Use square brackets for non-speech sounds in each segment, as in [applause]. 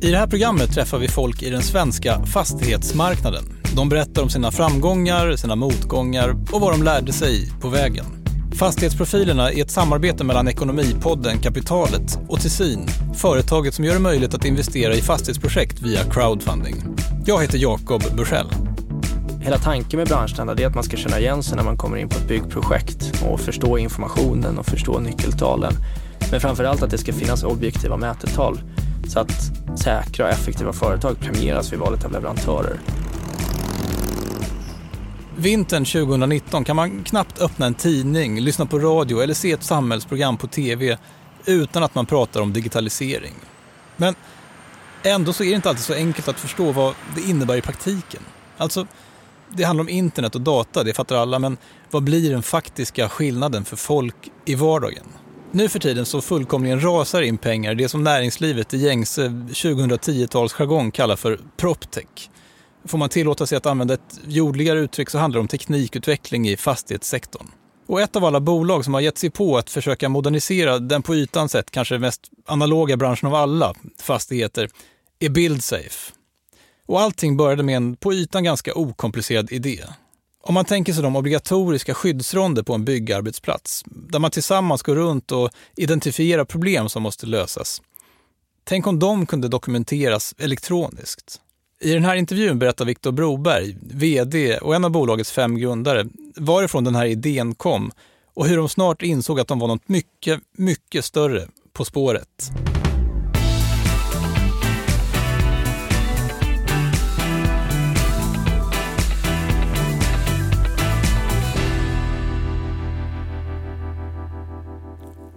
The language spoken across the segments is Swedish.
I det här programmet träffar vi folk i den svenska fastighetsmarknaden. De berättar om sina framgångar, sina motgångar och vad de lärde sig på vägen. Fastighetsprofilerna är ett samarbete mellan Ekonomipodden Kapitalet och Tessin, företaget som gör det möjligt att investera i fastighetsprojekt via crowdfunding. Jag heter Jakob Bursell. Hela tanken med branschstandard är att man ska känna igen sig när man kommer in på ett byggprojekt och förstå informationen och förstå nyckeltalen. Men framför allt att det ska finnas objektiva mätetal så att säkra och effektiva företag premieras vid valet av leverantörer. Vintern 2019 kan man knappt öppna en tidning, lyssna på radio eller se ett samhällsprogram på tv utan att man pratar om digitalisering. Men ändå så är det inte alltid så enkelt att förstå vad det innebär i praktiken. Alltså, det handlar om internet och data, det fattar alla, men vad blir den faktiska skillnaden för folk i vardagen? Nu för tiden så fullkomligen rasar in pengar det som näringslivet i gängse 2010-talsjargong kallar för proptech. Får man tillåta sig att använda ett jordligare uttryck så handlar det om teknikutveckling i fastighetssektorn. Och ett av alla bolag som har gett sig på att försöka modernisera den på ytan sett kanske mest analoga branschen av alla fastigheter är Buildsafe. Och allting började med en på ytan ganska okomplicerad idé. Om man tänker sig de obligatoriska skyddsronder på en byggarbetsplats, där man tillsammans går runt och identifierar problem som måste lösas. Tänk om de kunde dokumenteras elektroniskt. I den här intervjun berättar Viktor Broberg, VD och en av bolagets fem grundare, varifrån den här idén kom och hur de snart insåg att de var något mycket, mycket större på spåret.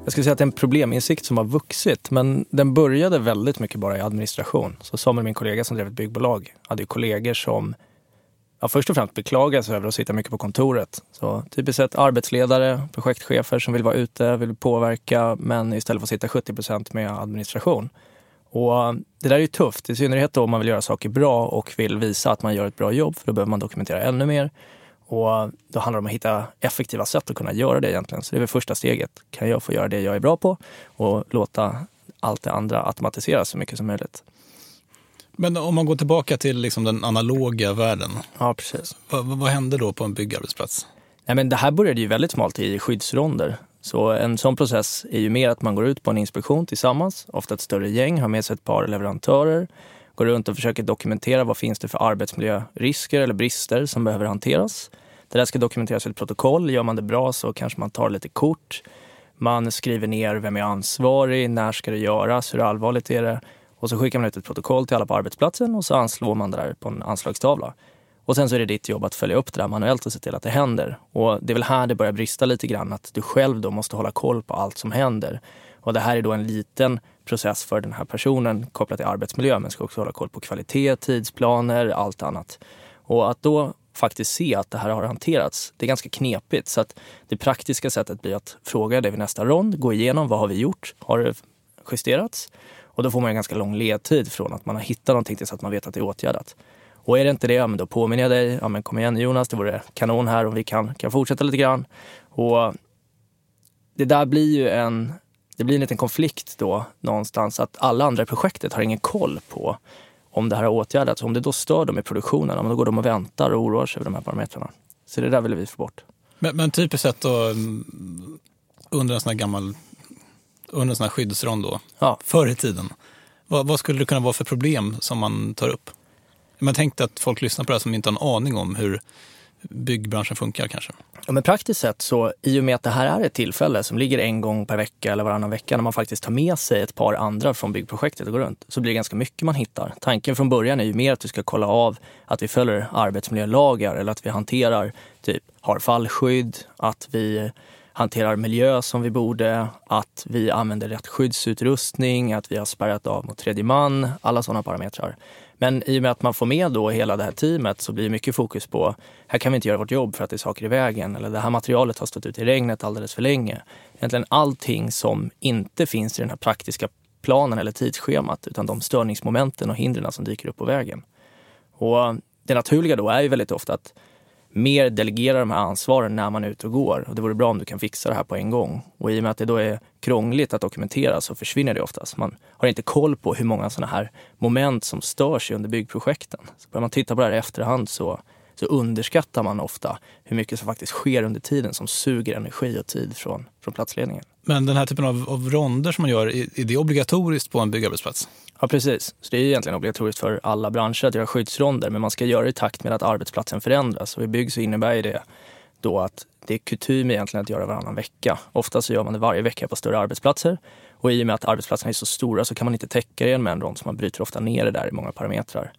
Jag skulle säga att det är en probleminsikt som har vuxit, men den började väldigt mycket bara i administration. Så Samuel, min kollega som drev ett byggbolag, hade ju kollegor som ja, först och främst beklagade sig över att sitta mycket på kontoret. Så typiskt sett arbetsledare, projektchefer som vill vara ute, vill påverka, men istället får sitta 70 procent med administration. Och eh, det där är ju tufft, i synnerhet då om man vill göra saker bra och vill visa att man gör ett bra jobb, för då behöver man dokumentera ännu mer. Och då handlar det om att hitta effektiva sätt att kunna göra det egentligen. Så det är väl första steget. Kan jag få göra det jag är bra på och låta allt det andra automatiseras så mycket som möjligt. Men om man går tillbaka till liksom den analoga världen. Ja, precis. Vad, vad hände då på en byggarbetsplats? Nej, men det här började ju väldigt smalt i skyddsronder. Så en sån process är ju mer att man går ut på en inspektion tillsammans, ofta ett större gäng, har med sig ett par leverantörer, går runt och försöker dokumentera vad finns det för arbetsmiljörisker eller brister som behöver hanteras. Det där ska dokumenteras i ett protokoll. Gör man det bra så kanske man tar lite kort. Man skriver ner vem är ansvarig, när ska det göras, hur allvarligt är det? Och så skickar man ut ett protokoll till alla på arbetsplatsen och så anslår man det där på en anslagstavla. Och sen så är det ditt jobb att följa upp det där manuellt och se till att det händer. Och det är väl här det börjar brista lite grann, att du själv då måste hålla koll på allt som händer. Och det här är då en liten process för den här personen kopplat till arbetsmiljö, men ska också hålla koll på kvalitet, tidsplaner, allt annat. Och att då faktiskt se att det här har hanterats. Det är ganska knepigt. Så att det praktiska sättet blir att fråga det vid nästa rond, gå igenom vad har vi gjort? Har det justerats? Och då får man en ganska lång ledtid från att man har hittat någonting tills att man vet att det är åtgärdat. Och är det inte det, ja, men då påminner jag dig. Ja, men kom igen Jonas, det vore kanon här om vi kan, kan fortsätta lite grann. Och det där blir ju en, det blir en liten konflikt då någonstans att alla andra i projektet har ingen koll på om det här har åtgärdats. Om det då stör dem i produktionen, då går de och väntar och oroar sig över de här parametrarna. Så det där vill vi få bort. Men, men typiskt sett då, under en sån här gammal under en sån här skyddsrond då, ja. förr i tiden. Vad, vad, skulle det kunna vara för problem som man tar upp? Man tänkte att folk lyssnar på det här som inte har en aning om hur byggbranschen funkar kanske. Ja, men praktiskt sett så, i och med att det här är ett tillfälle som ligger en gång per vecka eller varannan vecka när man faktiskt tar med sig ett par andra från byggprojektet och går runt, så blir det ganska mycket man hittar. Tanken från början är ju mer att vi ska kolla av att vi följer arbetsmiljölagar eller att vi hanterar, typ, har fallskydd, att vi hanterar miljö som vi borde, att vi använder rätt skyddsutrustning, att vi har spärrat av mot tredje man, alla sådana parametrar. Men i och med att man får med då hela det här teamet så blir det mycket fokus på, här kan vi inte göra vårt jobb för att det är saker i vägen, eller det här materialet har stått ut i regnet alldeles för länge. Egentligen allting som inte finns i den här praktiska planen eller tidsschemat, utan de störningsmomenten och hindren som dyker upp på vägen. Och det naturliga då är ju väldigt ofta att mer delegera de här ansvaren när man är ute och går. Och det vore bra om du kan fixa det här på en gång. Och i och med att det då är krångligt att dokumentera så försvinner det oftast. Man har inte koll på hur många sådana här moment som stör sig under byggprojekten. Så börjar man titta på det här i efterhand så, så underskattar man ofta hur mycket som faktiskt sker under tiden som suger energi och tid från, från platsledningen. Men den här typen av, av ronder som man gör, är, är det obligatoriskt på en byggarbetsplats? Ja, precis. Så det är egentligen obligatoriskt för alla branscher att göra skyddsronder, men man ska göra det i takt med att arbetsplatsen förändras. Och i bygg så innebär det då att det är kutym egentligen att göra varannan vecka. Ofta så gör man det varje vecka på större arbetsplatser. Och i och med att arbetsplatserna är så stora så kan man inte täcka det med en rond, så man bryter ofta ner det där i många parametrar.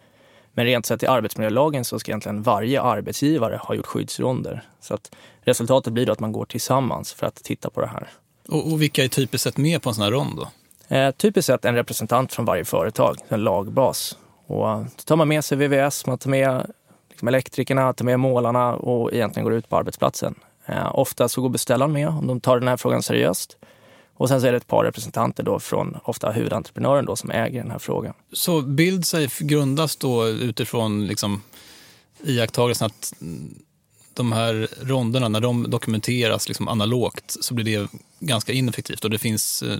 Men rent sett i arbetsmiljölagen så ska egentligen varje arbetsgivare ha gjort skyddsronder. Så att resultatet blir då att man går tillsammans för att titta på det här. Och, och vilka är typiskt sett med på en sån här rond då? Eh, typiskt sett en representant från varje företag, en lagbas. Och då tar man med sig VVS, man tar med liksom elektrikerna, tar med målarna och egentligen går ut på arbetsplatsen. Eh, ofta så går beställaren med om de tar den här frågan seriöst. Och sen så är det ett par representanter då från ofta huvudentreprenören då som äger den här frågan. Så BuildSafe grundas då utifrån liksom iakttagelsen att de här ronderna, när de dokumenteras liksom analogt så blir det ganska ineffektivt och det finns eh,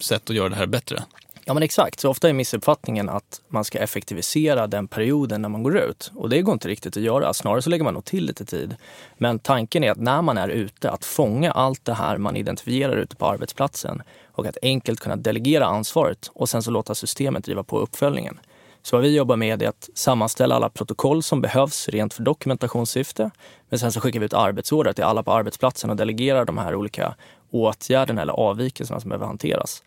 sätt att göra det här bättre. Ja men exakt, så ofta är missuppfattningen att man ska effektivisera den perioden när man går ut. Och det går inte riktigt att göra, snarare så lägger man nog till lite tid. Men tanken är att när man är ute, att fånga allt det här man identifierar ute på arbetsplatsen och att enkelt kunna delegera ansvaret och sen så låta systemet driva på uppföljningen. Så vad vi jobbar med är att sammanställa alla protokoll som behövs rent för dokumentationssyfte. Men sen så skickar vi ut arbetsorder till alla på arbetsplatsen och delegerar de här olika åtgärderna eller avvikelserna som behöver hanteras.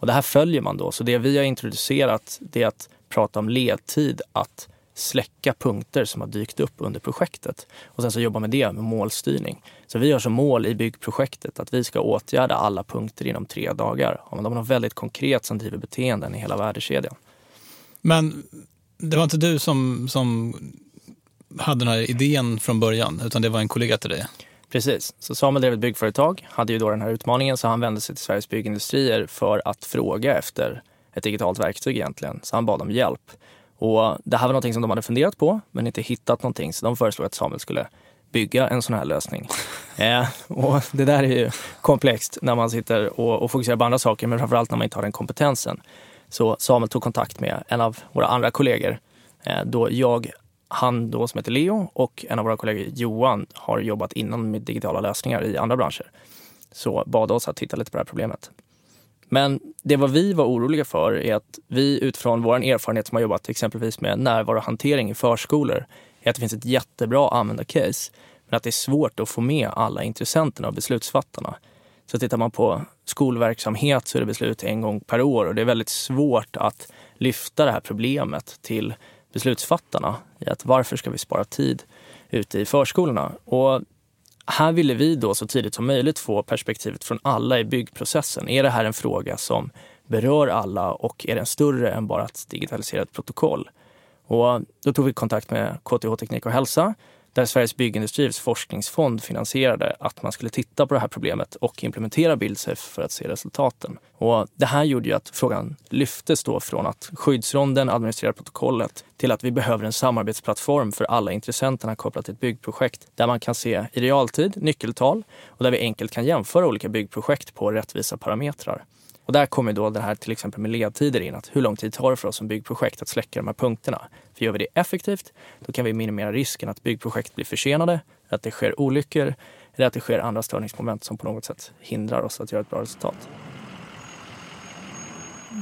Och det här följer man då. Så det vi har introducerat det är att prata om ledtid, att släcka punkter som har dykt upp under projektet. Och sen så jobba med det med målstyrning. Så vi har som mål i byggprojektet att vi ska åtgärda alla punkter inom tre dagar. Om de har något väldigt konkret som driver beteenden i hela värdekedjan. Men det var inte du som, som hade den här idén från början, utan det var en kollega till dig? Precis. Så Samuel drev ett byggföretag, hade ju då den här utmaningen så han vände sig till Sveriges byggindustrier för att fråga efter ett digitalt verktyg egentligen. Så han bad om hjälp. Och det här var någonting som de hade funderat på men inte hittat någonting så de föreslog att Samuel skulle bygga en sån här lösning. [laughs] eh, och det där är ju komplext när man sitter och, och fokuserar på andra saker men framförallt när man inte har den kompetensen. Så Samuel tog kontakt med en av våra andra kollegor eh, då jag han då som heter Leo och en av våra kollegor Johan har jobbat innan med digitala lösningar i andra branscher. Så bad oss att titta lite på det här problemet. Men det vad vi var oroliga för är att vi utifrån vår erfarenhet som har jobbat exempelvis med närvarohantering i förskolor är att det finns ett jättebra användarcase men att det är svårt att få med alla intressenterna och beslutsfattarna. Så tittar man på skolverksamhet så är det beslut en gång per år och det är väldigt svårt att lyfta det här problemet till beslutsfattarna i att varför ska vi spara tid ute i förskolorna? Och här ville vi då så tidigt som möjligt få perspektivet från alla i byggprocessen. Är det här en fråga som berör alla och är den större än bara ett digitaliserat protokoll? Och då tog vi kontakt med KTH Teknik och hälsa där Sveriges Byggindustriers forskningsfond finansierade att man skulle titta på det här problemet och implementera BuildSafe för att se resultaten. Och det här gjorde ju att frågan lyftes då från att skyddsronden administrerar protokollet till att vi behöver en samarbetsplattform för alla intressenterna kopplat till ett byggprojekt där man kan se i realtid nyckeltal och där vi enkelt kan jämföra olika byggprojekt på rättvisa parametrar. Och där kommer då det här till exempel med ledtider in. Att hur lång tid tar det för oss som byggprojekt att släcka de här punkterna? För gör vi det effektivt, då kan vi minimera risken att byggprojekt blir försenade, att det sker olyckor eller att det sker andra störningsmoment som på något sätt hindrar oss att göra ett bra resultat.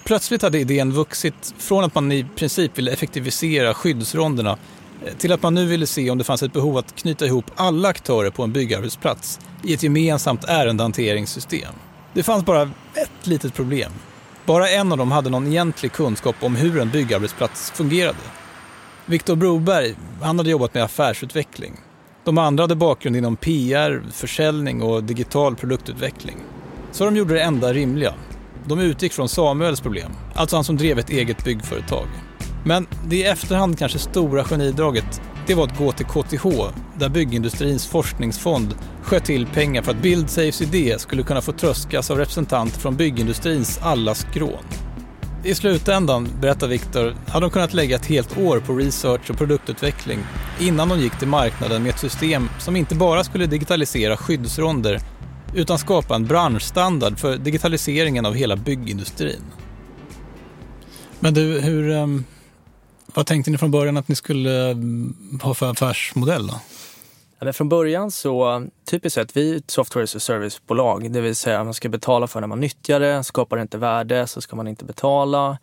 Plötsligt hade idén vuxit från att man i princip ville effektivisera skyddsronderna eh, till att man nu ville se om det fanns ett behov att knyta ihop alla aktörer på en byggarbetsplats i ett gemensamt ärendehanteringssystem. Det fanns bara ett litet problem. Bara en av dem hade någon egentlig kunskap om hur en byggarbetsplats fungerade. Viktor Broberg, han hade jobbat med affärsutveckling. De andra hade bakgrund inom PR, försäljning och digital produktutveckling. Så de gjorde det enda rimliga. De utgick från Samuels problem, alltså han som drev ett eget byggföretag. Men det i efterhand kanske stora genidraget det var att gå till KTH, där byggindustrins forskningsfond sköt till pengar för att BuildSafes idé skulle kunna få tröskas av representanter från byggindustrins alla skrån. I slutändan, berättar Viktor, hade de kunnat lägga ett helt år på research och produktutveckling innan de gick till marknaden med ett system som inte bara skulle digitalisera skyddsronder utan skapa en branschstandard för digitaliseringen av hela byggindustrin. Men du, hur, ehm, vad tänkte ni från början att ni skulle mm, ha för affärsmodell? Då? Ja, men från början så, typiskt sett, vi är ett software as a service-bolag. Det vill säga man ska betala för när man nyttjar det. Skapar det inte värde så ska man inte betala.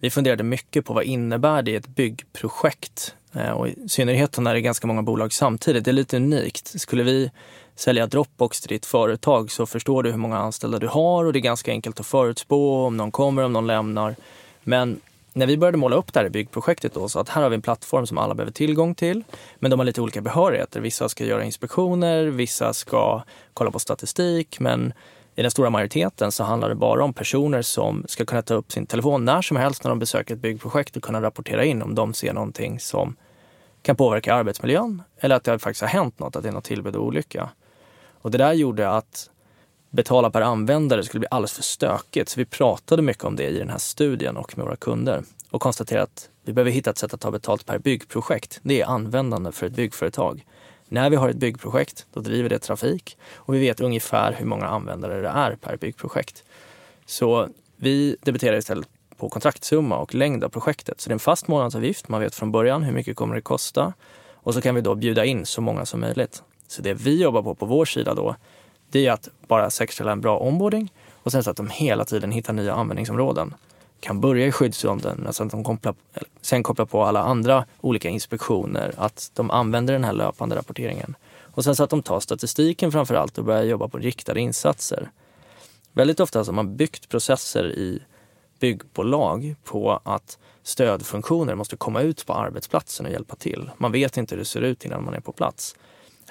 Vi funderade mycket på vad innebär det i ett byggprojekt? Eh, och I synnerhet när det är ganska många bolag samtidigt. Det är lite unikt. Skulle vi sälja Dropbox till ditt företag så förstår du hur många anställda du har och det är ganska enkelt att förutspå om någon kommer, om någon lämnar. Men när vi började måla upp det här byggprojektet då, så att här har vi en plattform som alla behöver tillgång till, men de har lite olika behörigheter. Vissa ska göra inspektioner, vissa ska kolla på statistik, men i den stora majoriteten så handlar det bara om personer som ska kunna ta upp sin telefon när som helst när de besöker ett byggprojekt och kunna rapportera in om de ser någonting som kan påverka arbetsmiljön eller att det faktiskt har hänt något, att det är något tillbud och olycka. Och det där gjorde att betala per användare skulle bli alldeles för stökigt. Så vi pratade mycket om det i den här studien och med våra kunder och konstaterade att vi behöver hitta ett sätt att ta betalt per byggprojekt. Det är användande för ett byggföretag. När vi har ett byggprojekt, då driver det trafik och vi vet ungefär hur många användare det är per byggprojekt. Så vi debiterar istället på kontraktsumma och längd av projektet. Så det är en fast månadsavgift. Man vet från början hur mycket kommer det kosta och så kan vi då bjuda in så många som möjligt. Så det vi jobbar på på vår sida då, det är att bara säkerställa en bra onboarding och sen så att de hela tiden hittar nya användningsområden. Kan börja i skyddsronden, men sen, de kopplar, sen kopplar på alla andra olika inspektioner, att de använder den här löpande rapporteringen. Och sen så att de tar statistiken framför allt och börjar jobba på riktade insatser. Väldigt ofta har man byggt processer i byggbolag på att stödfunktioner måste komma ut på arbetsplatsen och hjälpa till. Man vet inte hur det ser ut innan man är på plats.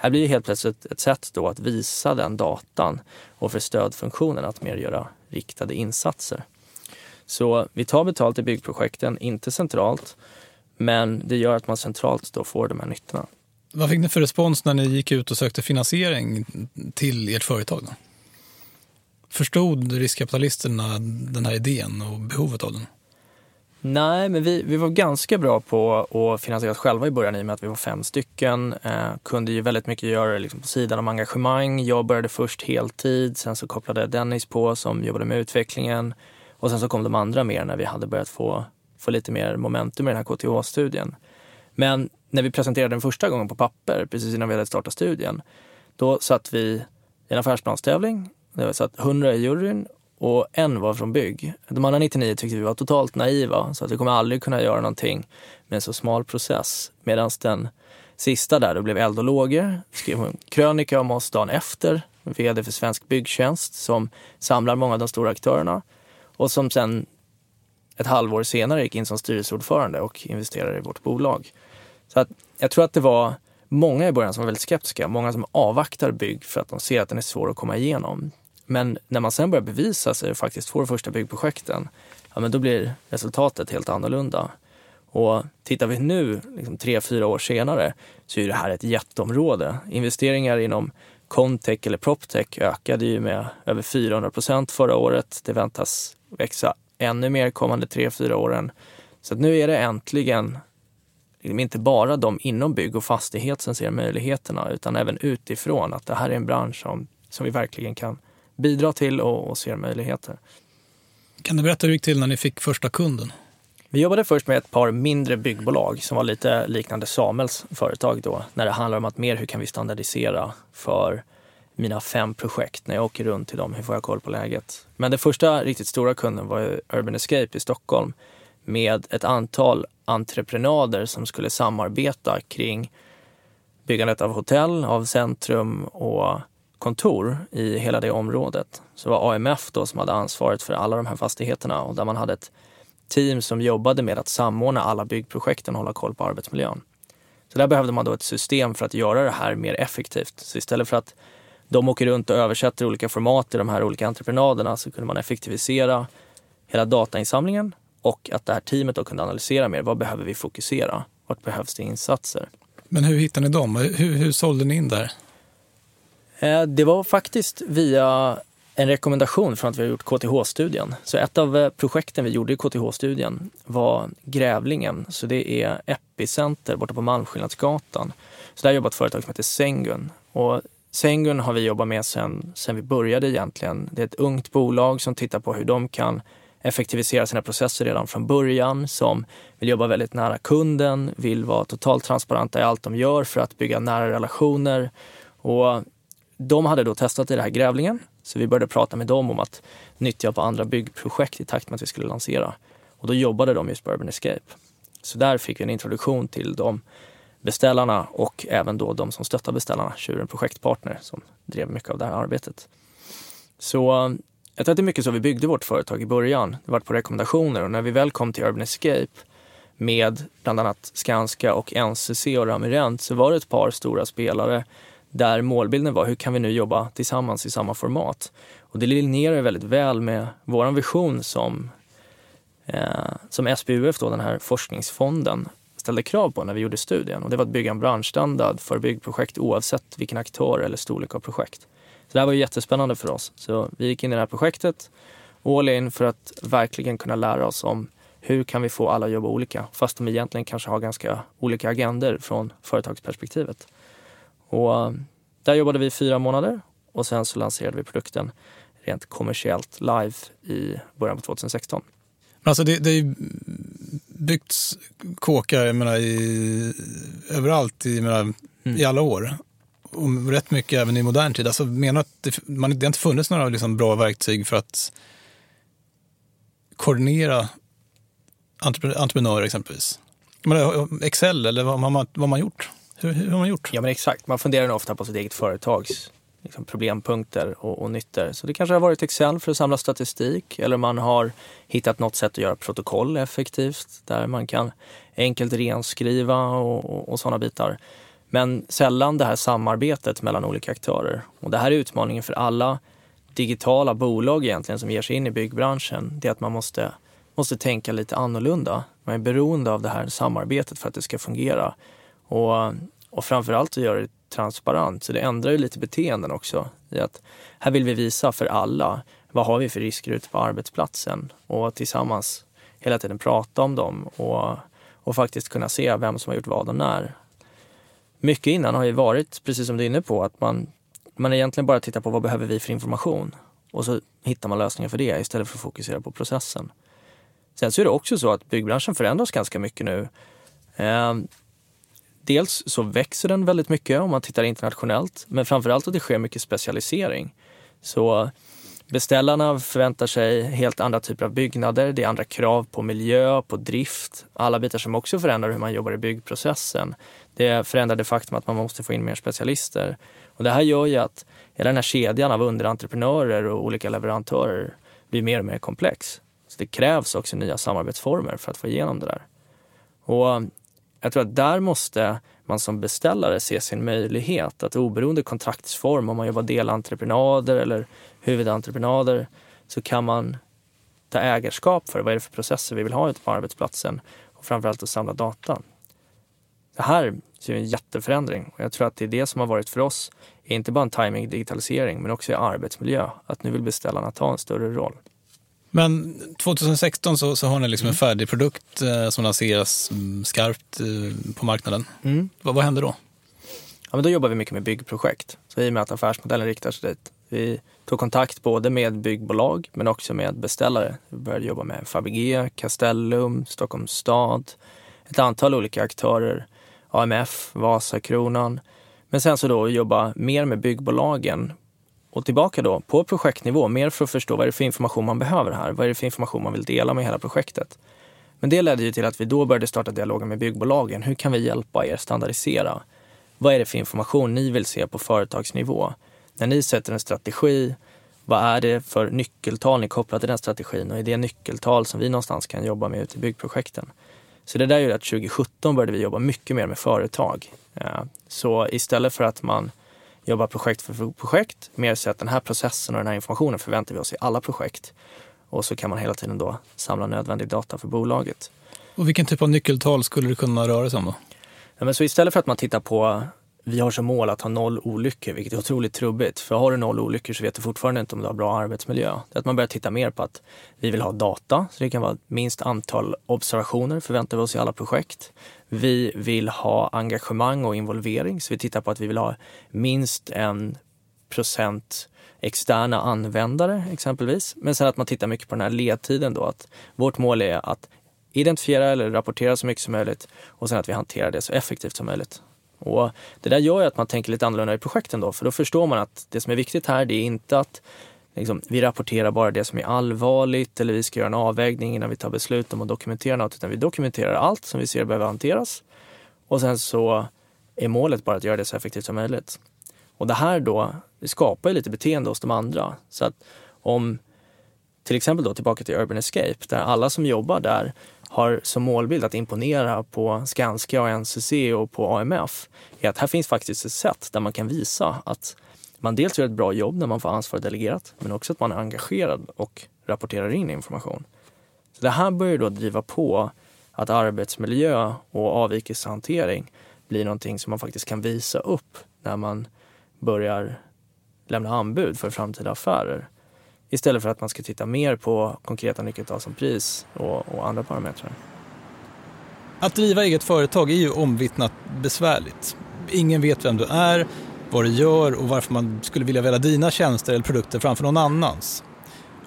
Här blir det helt plötsligt ett sätt då att visa den datan och för stödfunktionen att mer göra riktade insatser. Så vi tar betalt i byggprojekten, inte centralt, men det gör att man centralt då får de här nyttorna. Vad fick ni för respons när ni gick ut och sökte finansiering till ert företag? Då? Förstod riskkapitalisterna den här idén och behovet av den? Nej, men vi, vi var ganska bra på att finansiera oss själva i början i och med att vi var fem stycken. Eh, kunde ju väldigt mycket göra liksom, på sidan om engagemang. Jag började först heltid, sen så kopplade Dennis på som jobbade med utvecklingen och sen så kom de andra mer när vi hade börjat få, få lite mer momentum i den här KTH-studien. Men när vi presenterade den första gången på papper, precis innan vi hade startat studien, då satt vi i en affärsplanstävling. Det satt 100 i juryn och en var från bygg. De andra 99 tyckte vi var totalt naiva så att vi kommer aldrig kunna göra någonting med en så smal process. Medan den sista där, då blev eld och lågor, skrev en krönika om oss dagen efter, vd för Svensk Byggtjänst som samlar många av de stora aktörerna och som sen ett halvår senare gick in som styrelseordförande och investerade i vårt bolag. Så att jag tror att det var många i början som var väldigt skeptiska, många som avvaktar bygg för att de ser att den är svår att komma igenom. Men när man sen börjar bevisa sig och faktiskt får de första byggprojekten, ja, men då blir resultatet helt annorlunda. Och tittar vi nu, liksom tre, fyra år senare, så är det här ett jätteområde. Investeringar inom Contech eller PropTech ökade ju med över 400 procent förra året. Det väntas växa ännu mer kommande tre, fyra åren. Så nu är det äntligen liksom inte bara de inom bygg och fastighet som ser möjligheterna, utan även utifrån att det här är en bransch som, som vi verkligen kan bidra till och, och ser möjligheter. Kan du berätta hur det gick till när ni fick första kunden? Vi jobbade först med ett par mindre byggbolag som var lite liknande Samuels företag då, när det handlar om att mer hur kan vi standardisera för mina fem projekt när jag åker runt till dem, hur får jag koll på läget? Men den första riktigt stora kunden var Urban Escape i Stockholm med ett antal entreprenader som skulle samarbeta kring byggandet av hotell, av centrum och kontor i hela det området. Så det var AMF då som hade ansvaret för alla de här fastigheterna och där man hade ett team som jobbade med att samordna alla byggprojekten och hålla koll på arbetsmiljön. Så där behövde man då ett system för att göra det här mer effektivt. Så istället för att de åker runt och översätter olika format i de här olika entreprenaderna så kunde man effektivisera hela datainsamlingen och att det här teamet då kunde analysera mer. Vad behöver vi fokusera? Vart behövs det insatser? Men hur hittade ni dem? Hur, hur sålde ni in där? Eh, det var faktiskt via en rekommendation från att vi har gjort KTH-studien. Så ett av eh, projekten vi gjorde i KTH-studien var grävlingen. Så det är Epicenter borta på Malmskillnadsgatan. Så där jobbar ett företag som heter Sengun. Och Sengun har vi jobbat med sen, sen vi började egentligen. Det är ett ungt bolag som tittar på hur de kan effektivisera sina processer redan från början, som vill jobba väldigt nära kunden, vill vara totalt transparenta i allt de gör för att bygga nära relationer. Och de hade då testat i den här grävlingen, så vi började prata med dem om att nyttja på andra byggprojekt i takt med att vi skulle lansera. Och då jobbade de just på Urban Escape. Så där fick vi en introduktion till de beställarna och även då de som stöttar beställarna, Tjuren Projektpartner, som drev mycket av det här arbetet. Så eh, jag tror att det är mycket så vi byggde vårt företag i början. Det var på rekommendationer och när vi väl kom till Urban Escape med bland annat Skanska och NCC och Ramirent så var det ett par stora spelare där målbilden var hur kan vi nu jobba tillsammans i samma format? Och det linjerar väldigt väl med vår vision som, eh, som SBUF, då, den här forskningsfonden, ställde krav på när vi gjorde studien. Och det var att bygga en branschstandard för byggprojekt oavsett vilken aktör eller storlek av projekt. Så det här var ju jättespännande för oss. Så vi gick in i det här projektet all in för att verkligen kunna lära oss om hur kan vi få alla att jobba olika fast de egentligen kanske har ganska olika agender från företagsperspektivet. Och eh, där jobbade vi fyra månader och sen så lanserade vi produkten rent kommersiellt live i början på 2016. Alltså det, det är byggts kåkar jag menar, i, överallt i, menar, mm. i alla år. Och rätt mycket även i modern tid. Alltså menar att det, man, det har inte funnits några liksom, bra verktyg för att koordinera entreprenörer exempelvis. Excel eller vad man, vad man gjort? Hur, hur har man gjort? Ja men exakt, man funderar ofta på sitt eget företags liksom, problempunkter och, och nyttor. Så det kanske har varit Excel för att samla statistik eller man har hittat något sätt att göra protokoll effektivt där man kan enkelt renskriva och, och, och sådana bitar. Men sällan det här samarbetet mellan olika aktörer. Och det här är utmaningen för alla digitala bolag egentligen som ger sig in i byggbranschen. Det är att man måste, måste tänka lite annorlunda. Man är beroende av det här samarbetet för att det ska fungera. Och, och framförallt att göra det transparent. Så det ändrar ju lite beteenden också. I att här vill vi visa för alla vad har vi för risker ute på arbetsplatsen och tillsammans hela tiden prata om dem och, och faktiskt kunna se vem som har gjort vad och när. Mycket innan har ju varit, precis som du är inne på, att man, man egentligen bara tittar på vad behöver vi för information och så hittar man lösningar för det istället för att fokusera på processen. Sen så är det också så att byggbranschen förändras ganska mycket nu. Ehm, Dels så växer den väldigt mycket om man tittar internationellt, men framförallt att det sker mycket specialisering. Så beställarna förväntar sig helt andra typer av byggnader. Det är andra krav på miljö, på drift, alla bitar som också förändrar hur man jobbar i byggprocessen. Det förändrar det faktum att man måste få in mer specialister. Och det här gör ju att hela den här kedjan av underentreprenörer och olika leverantörer blir mer och mer komplex. Så det krävs också nya samarbetsformer för att få igenom det där. Och jag tror att där måste man som beställare se sin möjlighet att oberoende kontraktsform, om man jobbar delentreprenader eller huvudentreprenader, så kan man ta ägarskap för vad är det för processer vi vill ha ute på arbetsplatsen och framförallt att samla data. Det här är en jätteförändring och jag tror att det är det som har varit för oss, inte bara en timing digitalisering men också i arbetsmiljö, att nu vill beställarna ta en större roll. Men 2016 så, så har ni liksom mm. en färdig produkt eh, som lanseras mm, skarpt eh, på marknaden. Mm. Vad, vad händer då? Ja, men då jobbar vi mycket med byggprojekt. Så i och med att affärsmodellen riktar sig dit. Vi tog kontakt både med byggbolag men också med beställare. Vi började jobba med Fabege, Castellum, Stockholms stad, ett antal olika aktörer, AMF, Vasakronan. Men sen så då jobba mer med byggbolagen och tillbaka då på projektnivå, mer för att förstå vad det är för information man behöver här? Vad är det för information man vill dela med hela projektet? Men det ledde ju till att vi då började starta dialogen med byggbolagen. Hur kan vi hjälpa er standardisera? Vad är det för information ni vill se på företagsnivå? När ni sätter en strategi, vad är det för nyckeltal ni kopplar till den strategin och är det nyckeltal som vi någonstans kan jobba med ute i byggprojekten? Så det där gjorde att 2017 började vi jobba mycket mer med företag. Eh, så istället för att man jobbar projekt för projekt, mer så att den här processen och den här informationen förväntar vi oss i alla projekt. Och så kan man hela tiden då samla nödvändig data för bolaget. Och vilken typ av nyckeltal skulle det kunna röra sig om då? Ja, men så istället för att man tittar på vi har som mål att ha noll olyckor, vilket är otroligt trubbigt. För har du noll olyckor så vet du fortfarande inte om du har bra arbetsmiljö. Det är att man börjar titta mer på att vi vill ha data, så det kan vara minst antal observationer förväntar vi oss i alla projekt. Vi vill ha engagemang och involvering, så vi tittar på att vi vill ha minst en procent externa användare exempelvis. Men sen att man tittar mycket på den här ledtiden då, att vårt mål är att identifiera eller rapportera så mycket som möjligt och sen att vi hanterar det så effektivt som möjligt. Och det där gör ju att man tänker lite annorlunda i projekten då, för då förstår man att det som är viktigt här, det är inte att liksom, vi rapporterar bara det som är allvarligt eller vi ska göra en avvägning innan vi tar beslut om att dokumentera något, utan vi dokumenterar allt som vi ser behöver hanteras. Och sen så är målet bara att göra det så effektivt som möjligt. Och det här då, det skapar ju lite beteende hos de andra. Så att om, till exempel då tillbaka till Urban Escape, där alla som jobbar där har som målbild att imponera på Skanska och NCC och på AMF är att här finns faktiskt ett sätt där man kan visa att man dels gör ett bra jobb när man får ansvar delegerat, men också att man är engagerad och rapporterar in information. Så det här börjar då driva på att arbetsmiljö och avvikelsehantering blir någonting som man faktiskt kan visa upp när man börjar lämna anbud för framtida affärer. Istället för att man ska titta mer på konkreta nyckeltal som pris och, och andra parametrar. Att driva eget företag är ju omvittnat besvärligt. Ingen vet vem du är, vad du gör och varför man skulle vilja välja dina tjänster eller produkter framför någon annans.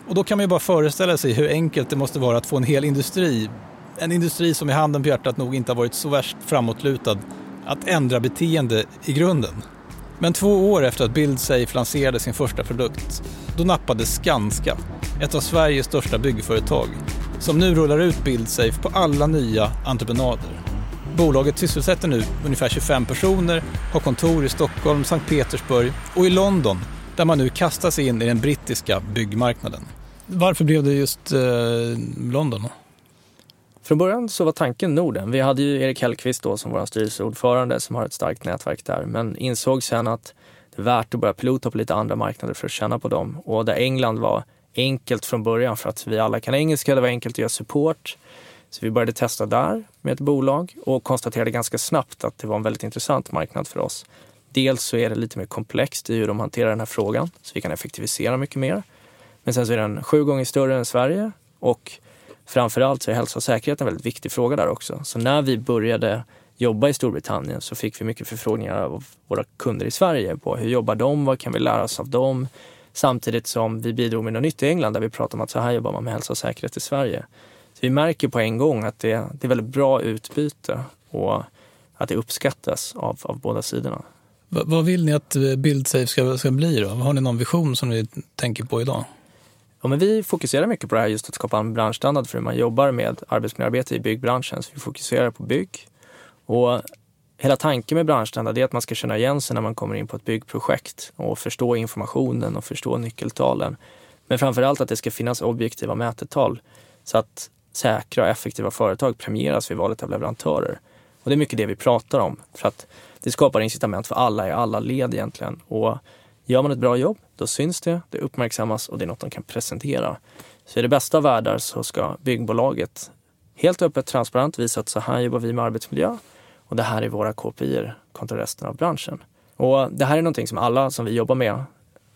Och då kan man ju bara föreställa sig hur enkelt det måste vara att få en hel industri, en industri som i handen på hjärtat nog inte har varit så värst framåtlutad, att ändra beteende i grunden. Men två år efter att BuildSafe lanserade sin första produkt, då nappade Skanska, ett av Sveriges största byggföretag, som nu rullar ut BuildSafe på alla nya entreprenader. Bolaget sysselsätter nu ungefär 25 personer, har kontor i Stockholm, Sankt Petersburg och i London, där man nu kastar sig in i den brittiska byggmarknaden. Varför blev det just eh, London? Från början så var tanken Norden. Vi hade ju Erik Hellqvist då som vår styrelseordförande som har ett starkt nätverk där, men insåg sen att det är värt att börja pilota på lite andra marknader för att känna på dem. Och där England var enkelt från början för att vi alla kan engelska, det var enkelt att göra support. Så vi började testa där med ett bolag och konstaterade ganska snabbt att det var en väldigt intressant marknad för oss. Dels så är det lite mer komplext i hur de hanterar den här frågan, så vi kan effektivisera mycket mer. Men sen så är den sju gånger större än Sverige och framförallt så är hälsa och säkerhet en väldigt viktig fråga där också. Så när vi började jobba i Storbritannien så fick vi mycket förfrågningar av våra kunder i Sverige på hur jobbar de, vad kan vi lära oss av dem? Samtidigt som vi bidrog med något nytt i England där vi pratade om att så här jobbar man med hälsa och säkerhet i Sverige. Vi märker på en gång att det, det är väldigt bra utbyte och att det uppskattas av, av båda sidorna. V vad vill ni att BuildSafe ska, ska bli då? Har ni någon vision som ni tänker på idag? Ja, men vi fokuserar mycket på det här just att skapa en branschstandard för hur man jobbar med arbetsmiljöarbete i byggbranschen. Så vi fokuserar på bygg. Och hela tanken med branschstandard är att man ska känna igen sig när man kommer in på ett byggprojekt och förstå informationen och förstå nyckeltalen. Men framför allt att det ska finnas objektiva mätetal så att säkra och effektiva företag premieras vid valet av leverantörer. Och det är mycket det vi pratar om för att det skapar incitament för alla i alla led egentligen. Och Gör man ett bra jobb, då syns det, det uppmärksammas och det är något de kan presentera. Så i det bästa av världar så ska byggbolaget helt öppet transparent visa att så här jobbar vi med arbetsmiljö och det här är våra KPI kontra resten av branschen. Och det här är någonting som alla som vi jobbar med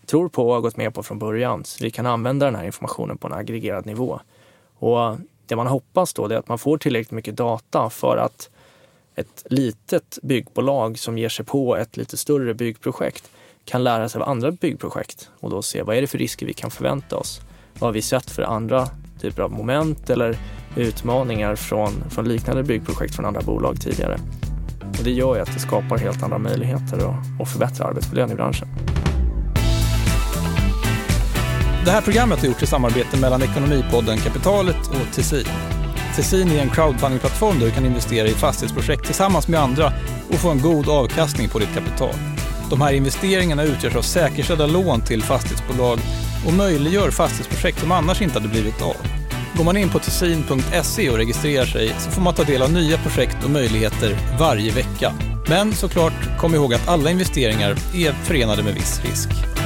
tror på och har gått med på från början. Så vi kan använda den här informationen på en aggregerad nivå. Och det man hoppas då är att man får tillräckligt mycket data för att ett litet byggbolag som ger sig på ett lite större byggprojekt kan lära sig av andra byggprojekt och då se vad är det för risker vi kan förvänta oss? Vad har vi sett för andra typer av moment eller utmaningar från, från liknande byggprojekt från andra bolag tidigare? Och det gör ju att det skapar helt andra möjligheter att, att förbättra arbetsmiljön i branschen. Det här programmet har gjorts i samarbete mellan Ekonomipodden Kapitalet och Tessin. Tessin är en crowdfundingplattform där du kan investera i fastighetsprojekt tillsammans med andra och få en god avkastning på ditt kapital. De här investeringarna utgörs av säkerställda lån till fastighetsbolag och möjliggör fastighetsprojekt som annars inte hade blivit av. Går man in på tessin.se och registrerar sig så får man ta del av nya projekt och möjligheter varje vecka. Men såklart, kom ihåg att alla investeringar är förenade med viss risk.